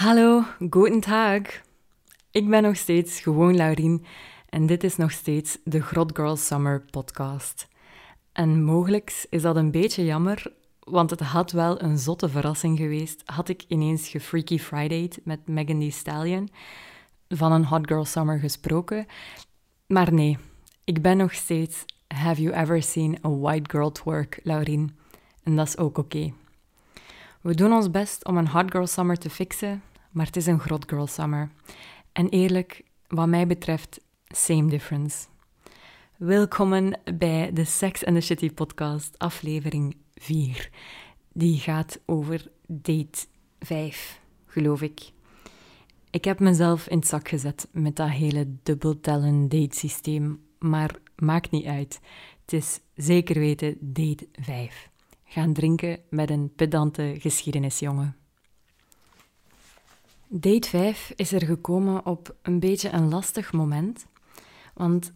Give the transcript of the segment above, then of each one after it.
Hallo, guten tag. Ik ben nog steeds gewoon Laurien en dit is nog steeds de Grot Girl Summer podcast. En mogelijk is dat een beetje jammer, want het had wel een zotte verrassing geweest. Had ik ineens gefreaky Friday met Megan Thee Stallion van een Hot Girl Summer gesproken. Maar nee, ik ben nog steeds Have you ever seen a white girl twerk, Laurien? En dat is ook oké. We doen ons best om een Hot Girl Summer te fixen, maar het is een Grot Girl Summer. En eerlijk, wat mij betreft, same difference. Welkom bij de Sex and the City podcast, aflevering 4. Die gaat over date 5, geloof ik. Ik heb mezelf in het zak gezet met dat hele dubbeltellen date systeem, maar maakt niet uit. Het is zeker weten date 5. Gaan drinken met een pedante geschiedenisjongen. Date 5 is er gekomen op een beetje een lastig moment. Want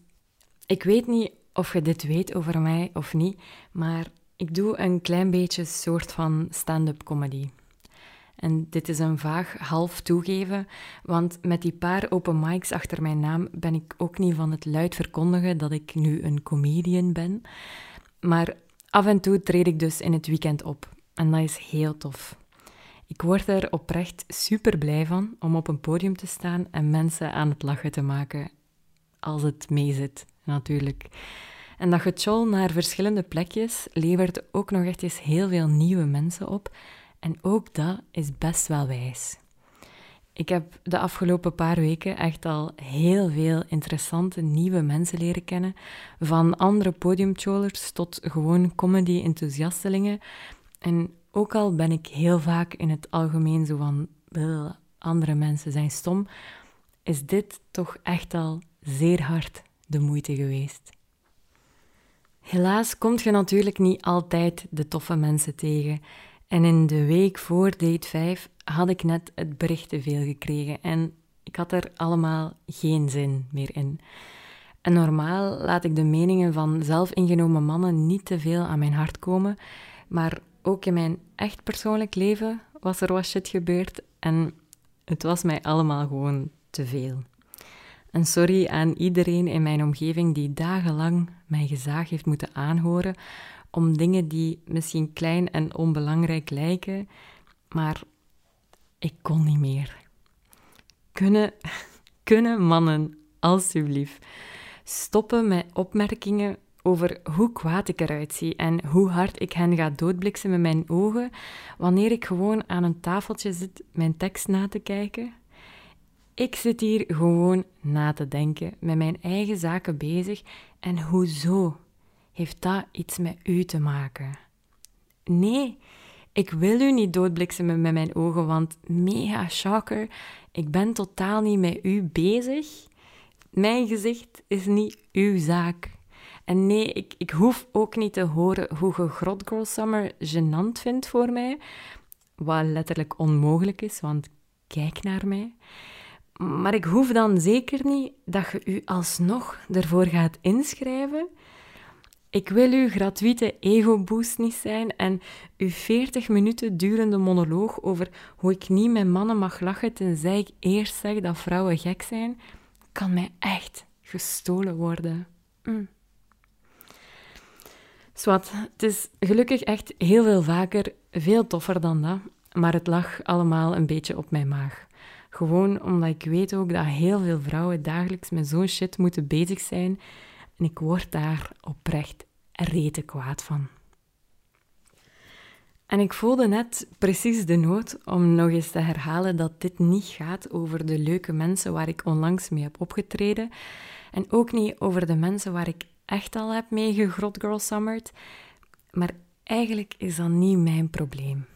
ik weet niet of je dit weet over mij of niet, maar ik doe een klein beetje soort van stand-up comedy. En dit is een vaag half toegeven, want met die paar open mics achter mijn naam ben ik ook niet van het luid verkondigen dat ik nu een comedian ben. Maar af en toe treed ik dus in het weekend op. En dat is heel tof. Ik word er oprecht super blij van om op een podium te staan en mensen aan het lachen te maken. Als het meezit, natuurlijk. En dat getjol naar verschillende plekjes levert ook nog echt eens heel veel nieuwe mensen op. En ook dat is best wel wijs. Ik heb de afgelopen paar weken echt al heel veel interessante nieuwe mensen leren kennen. Van andere podiumcholers tot gewoon comedy-enthousiastelingen. En ook al ben ik heel vaak in het algemeen zo van andere mensen zijn stom, is dit toch echt al zeer hard de moeite geweest. Helaas komt je natuurlijk niet altijd de toffe mensen tegen. En in de week voor date 5 had ik net het bericht te veel gekregen en ik had er allemaal geen zin meer in. En normaal laat ik de meningen van zelfingenomen mannen niet te veel aan mijn hart komen, maar ook in mijn echt persoonlijk leven was er wat shit gebeurd en het was mij allemaal gewoon te veel. En sorry aan iedereen in mijn omgeving die dagenlang mijn gezaag heeft moeten aanhoren om dingen die misschien klein en onbelangrijk lijken, maar ik kon niet meer. Kunnen, kunnen mannen, alsjeblieft, stoppen met opmerkingen over hoe kwaad ik eruit zie en hoe hard ik hen ga doodbliksemen met mijn ogen wanneer ik gewoon aan een tafeltje zit mijn tekst na te kijken. Ik zit hier gewoon na te denken, met mijn eigen zaken bezig en hoezo heeft dat iets met u te maken? Nee, ik wil u niet doodbliksemen met mijn ogen, want mega shocker, ik ben totaal niet met u bezig. Mijn gezicht is niet uw zaak. En nee, ik, ik hoef ook niet te horen hoe je Grot Girl Summer gênant vindt voor mij. Wat letterlijk onmogelijk is, want kijk naar mij. Maar ik hoef dan zeker niet dat je u alsnog ervoor gaat inschrijven. Ik wil uw gratuite ego-boost niet zijn en uw 40 minuten durende monoloog over hoe ik niet met mannen mag lachen tenzij ik eerst zeg dat vrouwen gek zijn, kan mij echt gestolen worden. Mm. Swat, het is gelukkig echt heel veel vaker, veel toffer dan dat, maar het lag allemaal een beetje op mijn maag. Gewoon omdat ik weet ook dat heel veel vrouwen dagelijks met zo'n shit moeten bezig zijn en ik word daar oprecht rete kwaad van. En ik voelde net precies de nood om nog eens te herhalen dat dit niet gaat over de leuke mensen waar ik onlangs mee heb opgetreden en ook niet over de mensen waar ik echt al heb mee gegrot girl summered. Maar eigenlijk is dat niet mijn probleem.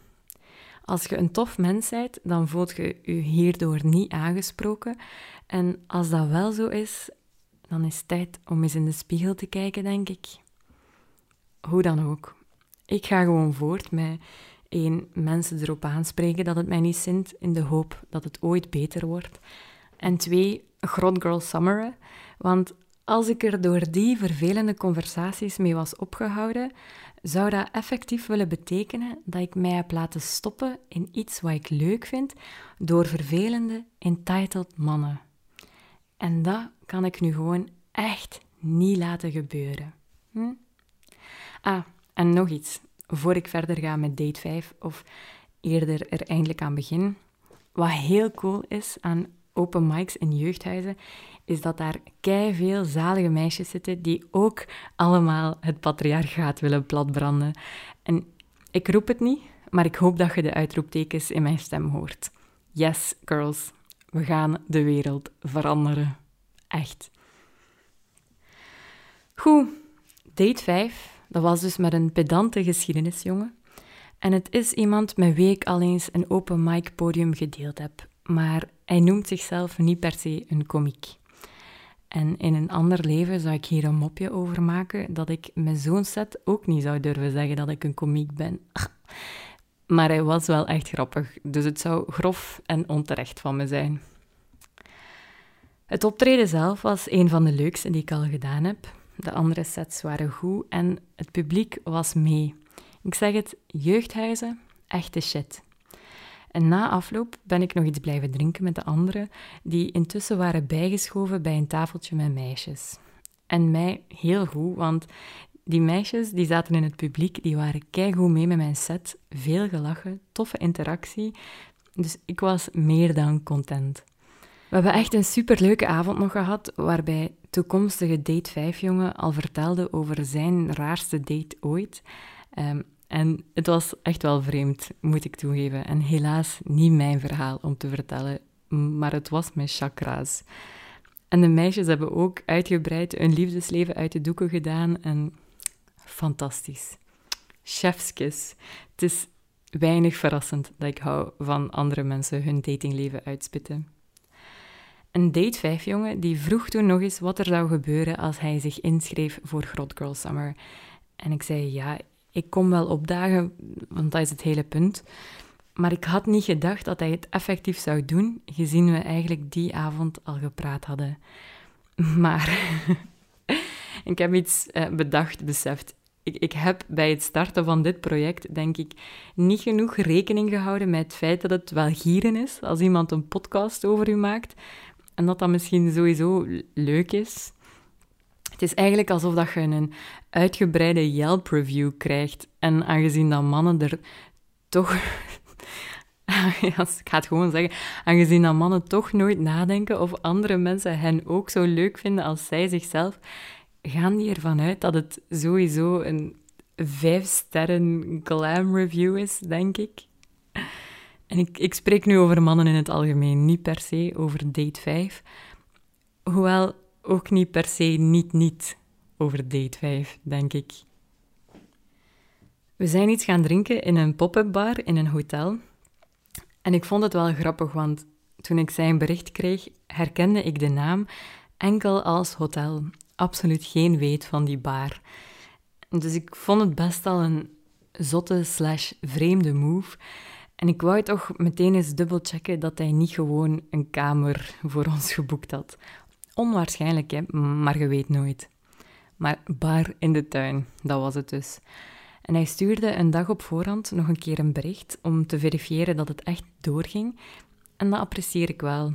Als je een tof mens bent, dan voelt je je hierdoor niet aangesproken. En als dat wel zo is, dan is het tijd om eens in de spiegel te kijken, denk ik. Hoe dan ook. Ik ga gewoon voort met één, mensen erop aanspreken dat het mij niet zint, in de hoop dat het ooit beter wordt. En twee, grot girl summeren. Want als ik er door die vervelende conversaties mee was opgehouden, zou dat effectief willen betekenen dat ik mij heb laten stoppen in iets wat ik leuk vind door vervelende, entitled mannen. En dat kan ik nu gewoon echt niet laten gebeuren. Hm? Ah, en nog iets, voor ik verder ga met date 5, of eerder er eindelijk aan begin. Wat heel cool is aan open mics in jeugdhuizen, is dat daar kei veel zalige meisjes zitten die ook allemaal het patriarchaat willen platbranden. En ik roep het niet, maar ik hoop dat je de uitroeptekens in mijn stem hoort. Yes, girls, we gaan de wereld veranderen. Echt. Goed, date 5, dat was dus met een pedante geschiedenisjongen. En het is iemand met wie ik al eens een open mic podium gedeeld heb. Maar hij noemt zichzelf niet per se een komiek. En in een ander leven zou ik hier een mopje over maken dat ik met zo'n set ook niet zou durven zeggen dat ik een komiek ben. Maar hij was wel echt grappig, dus het zou grof en onterecht van me zijn. Het optreden zelf was een van de leukste die ik al gedaan heb. De andere sets waren goed en het publiek was mee. Ik zeg het, jeugdhuizen, echte shit. En na afloop ben ik nog iets blijven drinken met de anderen, die intussen waren bijgeschoven bij een tafeltje met meisjes. En mij heel goed, want die meisjes die zaten in het publiek, die waren keigoed mee met mijn set, veel gelachen, toffe interactie. Dus ik was meer dan content. We hebben echt een superleuke avond nog gehad, waarbij toekomstige date 5 jongen al vertelde over zijn raarste date ooit. Um, en het was echt wel vreemd, moet ik toegeven. En helaas niet mijn verhaal om te vertellen, maar het was mijn chakra's. En de meisjes hebben ook uitgebreid hun liefdesleven uit de doeken gedaan. En fantastisch. Chefskis. Het is weinig verrassend dat ik hou van andere mensen hun datingleven uitspitten. Een date 5 jongen die vroeg toen nog eens wat er zou gebeuren als hij zich inschreef voor Grot Girl Summer. En ik zei ja, ik kom wel opdagen, want dat is het hele punt. Maar ik had niet gedacht dat hij het effectief zou doen, gezien we eigenlijk die avond al gepraat hadden. Maar ik heb iets eh, bedacht, beseft. Ik, ik heb bij het starten van dit project, denk ik, niet genoeg rekening gehouden met het feit dat het wel gieren is als iemand een podcast over u maakt. En dat dat misschien sowieso leuk is. Het is eigenlijk alsof dat je een uitgebreide Yelp-review krijgt. En aangezien dat mannen er toch... ik ga het gewoon zeggen. Aangezien dat mannen toch nooit nadenken of andere mensen hen ook zo leuk vinden als zij zichzelf, gaan die ervan uit dat het sowieso een vijf sterren glam review is, denk ik. En ik, ik spreek nu over mannen in het algemeen, niet per se over date 5. Hoewel ook niet per se niet-niet over date 5, denk ik. We zijn iets gaan drinken in een pop-up bar in een hotel. En ik vond het wel grappig, want toen ik zijn bericht kreeg, herkende ik de naam enkel als hotel. Absoluut geen weet van die bar. Dus ik vond het best al een zotte slash vreemde move. En ik wou toch meteen eens dubbelchecken dat hij niet gewoon een kamer voor ons geboekt had. Onwaarschijnlijk, hè? maar je weet nooit. Maar bar in de tuin, dat was het dus. En hij stuurde een dag op voorhand nog een keer een bericht om te verifiëren dat het echt doorging. En dat apprecieer ik wel.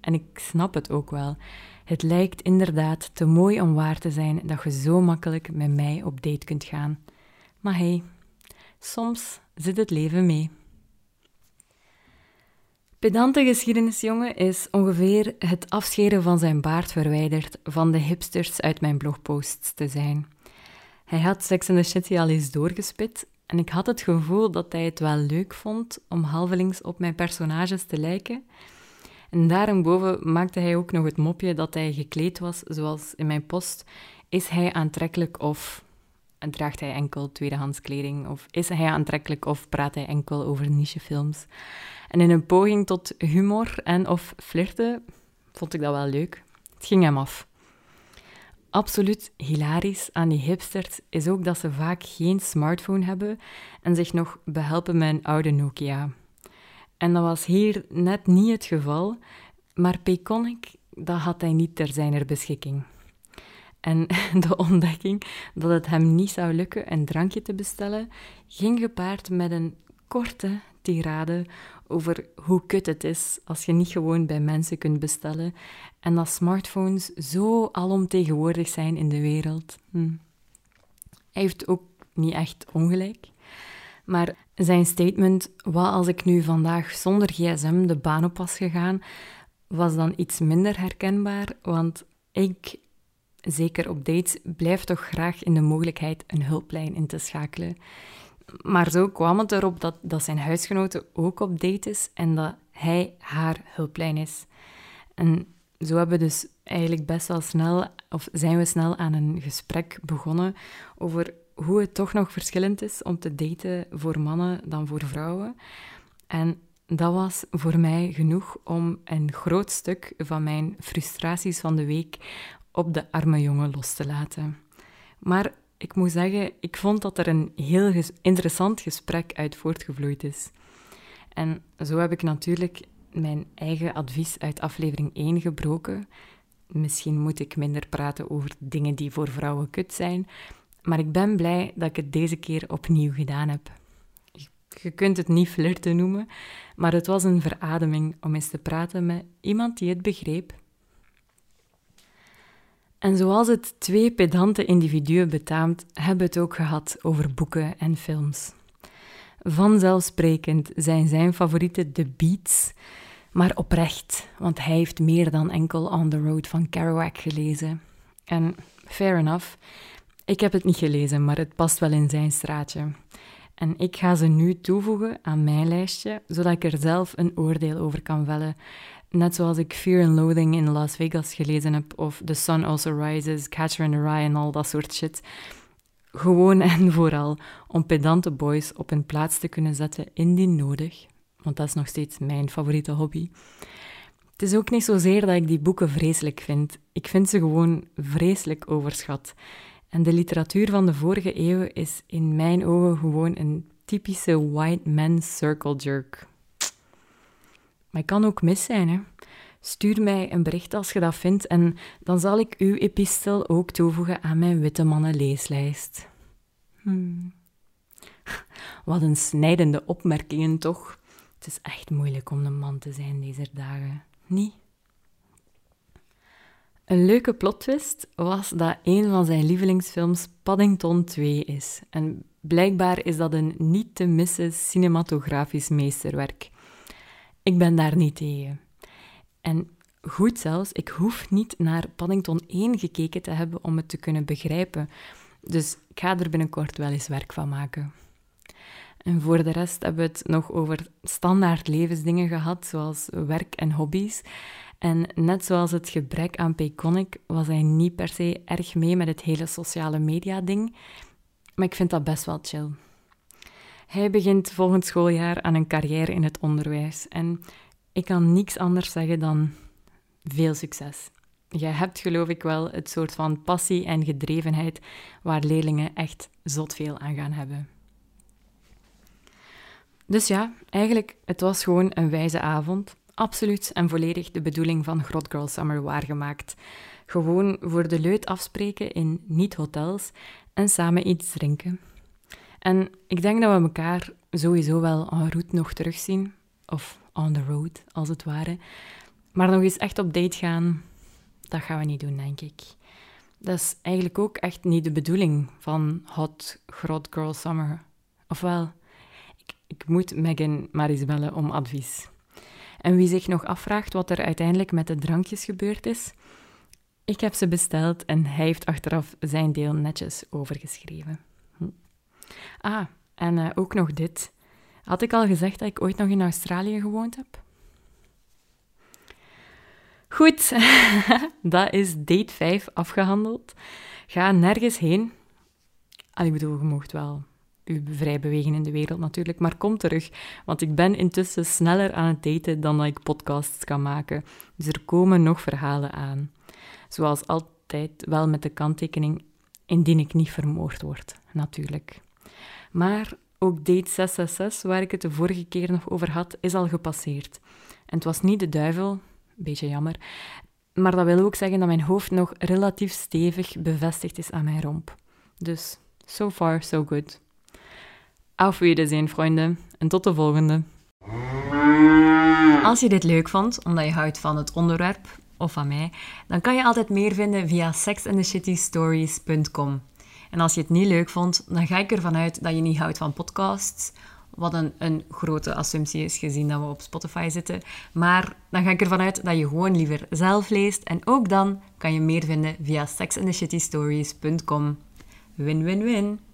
En ik snap het ook wel. Het lijkt inderdaad te mooi om waar te zijn dat je zo makkelijk met mij op date kunt gaan. Maar hey, soms zit het leven mee. Pedante geschiedenisjongen is ongeveer het afscheren van zijn baard verwijderd van de hipsters uit mijn blogposts te zijn. Hij had Sex and the City al eens doorgespit en ik had het gevoel dat hij het wel leuk vond om halvelings op mijn personages te lijken. En daarboven maakte hij ook nog het mopje dat hij gekleed was, zoals in mijn post. Is hij aantrekkelijk of draagt hij enkel tweedehands kleding? Of is hij aantrekkelijk of praat hij enkel over nichefilms? En in een poging tot humor en of flirten vond ik dat wel leuk. Het ging hem af. Absoluut hilarisch aan die hipsters is ook dat ze vaak geen smartphone hebben en zich nog behelpen met een oude Nokia. En dat was hier net niet het geval, maar Payconic, dat had hij niet ter zijner beschikking. En de ontdekking dat het hem niet zou lukken een drankje te bestellen, ging gepaard met een korte tirade over hoe kut het is als je niet gewoon bij mensen kunt bestellen en dat smartphones zo alomtegenwoordig zijn in de wereld. Hm. Hij heeft ook niet echt ongelijk. Maar zijn statement, wat als ik nu vandaag zonder gsm de baan op was gegaan, was dan iets minder herkenbaar, want ik, zeker op dates, blijf toch graag in de mogelijkheid een hulplijn in te schakelen. Maar zo kwam het erop dat, dat zijn huisgenote ook op date is en dat hij haar hulplijn is. En zo hebben we dus eigenlijk best wel snel, of zijn we snel aan een gesprek begonnen over hoe het toch nog verschillend is om te daten voor mannen dan voor vrouwen. En dat was voor mij genoeg om een groot stuk van mijn frustraties van de week op de arme jongen los te laten. Maar ik moet zeggen, ik vond dat er een heel interessant gesprek uit voortgevloeid is. En zo heb ik natuurlijk mijn eigen advies uit aflevering 1 gebroken. Misschien moet ik minder praten over dingen die voor vrouwen kut zijn, maar ik ben blij dat ik het deze keer opnieuw gedaan heb. Je kunt het niet flirten noemen, maar het was een verademing om eens te praten met iemand die het begreep. En zoals het twee pedante individuen betaamt, hebben het ook gehad over boeken en films. Vanzelfsprekend zijn zijn favorieten de Beats, maar oprecht, want hij heeft meer dan enkel On the Road van Kerouac gelezen. En fair enough, ik heb het niet gelezen, maar het past wel in zijn straatje. En ik ga ze nu toevoegen aan mijn lijstje, zodat ik er zelf een oordeel over kan vellen. Net zoals ik Fear and Loathing in Las Vegas gelezen heb, of The Sun Also Rises, Catcher in the Rye en al dat soort shit. Gewoon en vooral om pedante boys op hun plaats te kunnen zetten indien nodig, want dat is nog steeds mijn favoriete hobby. Het is ook niet zozeer dat ik die boeken vreselijk vind. Ik vind ze gewoon vreselijk overschat. En de literatuur van de vorige eeuw is in mijn ogen gewoon een typische white man circle jerk. Maar kan ook mis zijn, hè. Stuur mij een bericht als je dat vindt en dan zal ik uw epistel ook toevoegen aan mijn witte mannen leeslijst. Hmm. Wat een snijdende opmerkingen toch? Het is echt moeilijk om een man te zijn deze dagen, niet? Een leuke plotwist was dat een van zijn lievelingsfilms Paddington 2 is. En blijkbaar is dat een niet te missen cinematografisch meesterwerk. Ik ben daar niet tegen. En goed zelfs, ik hoef niet naar Paddington 1 gekeken te hebben om het te kunnen begrijpen. Dus ik ga er binnenkort wel eens werk van maken. En voor de rest hebben we het nog over standaard levensdingen gehad, zoals werk en hobby's. En net zoals het gebrek aan Payconic was hij niet per se erg mee met het hele sociale media ding. Maar ik vind dat best wel chill. Hij begint volgend schooljaar aan een carrière in het onderwijs. En ik kan niks anders zeggen dan veel succes. Je hebt geloof ik wel het soort van passie en gedrevenheid waar leerlingen echt zot veel aan gaan hebben. Dus ja, eigenlijk, het was gewoon een wijze avond absoluut en volledig de bedoeling van Grot Girl Summer waargemaakt. Gewoon voor de leut afspreken in niet-hotels en samen iets drinken. En ik denk dat we elkaar sowieso wel en route nog terugzien. Of on the road, als het ware. Maar nog eens echt op date gaan, dat gaan we niet doen, denk ik. Dat is eigenlijk ook echt niet de bedoeling van Hot Grot Girl Summer. Ofwel, ik, ik moet Megan maar eens bellen om advies. En wie zich nog afvraagt wat er uiteindelijk met de drankjes gebeurd is, ik heb ze besteld en hij heeft achteraf zijn deel netjes overgeschreven. Ah, en uh, ook nog dit. Had ik al gezegd dat ik ooit nog in Australië gewoond heb? Goed, dat is date 5 afgehandeld. Ga nergens heen. Al, ik bedoel, je mocht wel u vrij bewegen in de wereld natuurlijk, maar kom terug, want ik ben intussen sneller aan het daten dan dat ik podcasts kan maken. Dus er komen nog verhalen aan. Zoals altijd wel met de kanttekening, indien ik niet vermoord word, natuurlijk. Maar ook date 666, waar ik het de vorige keer nog over had, is al gepasseerd. En het was niet de duivel, beetje jammer, Maar dat wil ook zeggen dat mijn hoofd nog relatief stevig bevestigd is aan mijn romp. Dus, so far, so good. Auf Wiedersehen, vrienden. En tot de volgende. Als je dit leuk vond, omdat je houdt van het onderwerp, of van mij, dan kan je altijd meer vinden via sexandthecitystories.com. En als je het niet leuk vond, dan ga ik ervan uit dat je niet houdt van podcasts, wat een, een grote assumptie is gezien dat we op Spotify zitten. Maar dan ga ik ervan uit dat je gewoon liever zelf leest. En ook dan kan je meer vinden via sexandthecitystories.com. Win-win-win!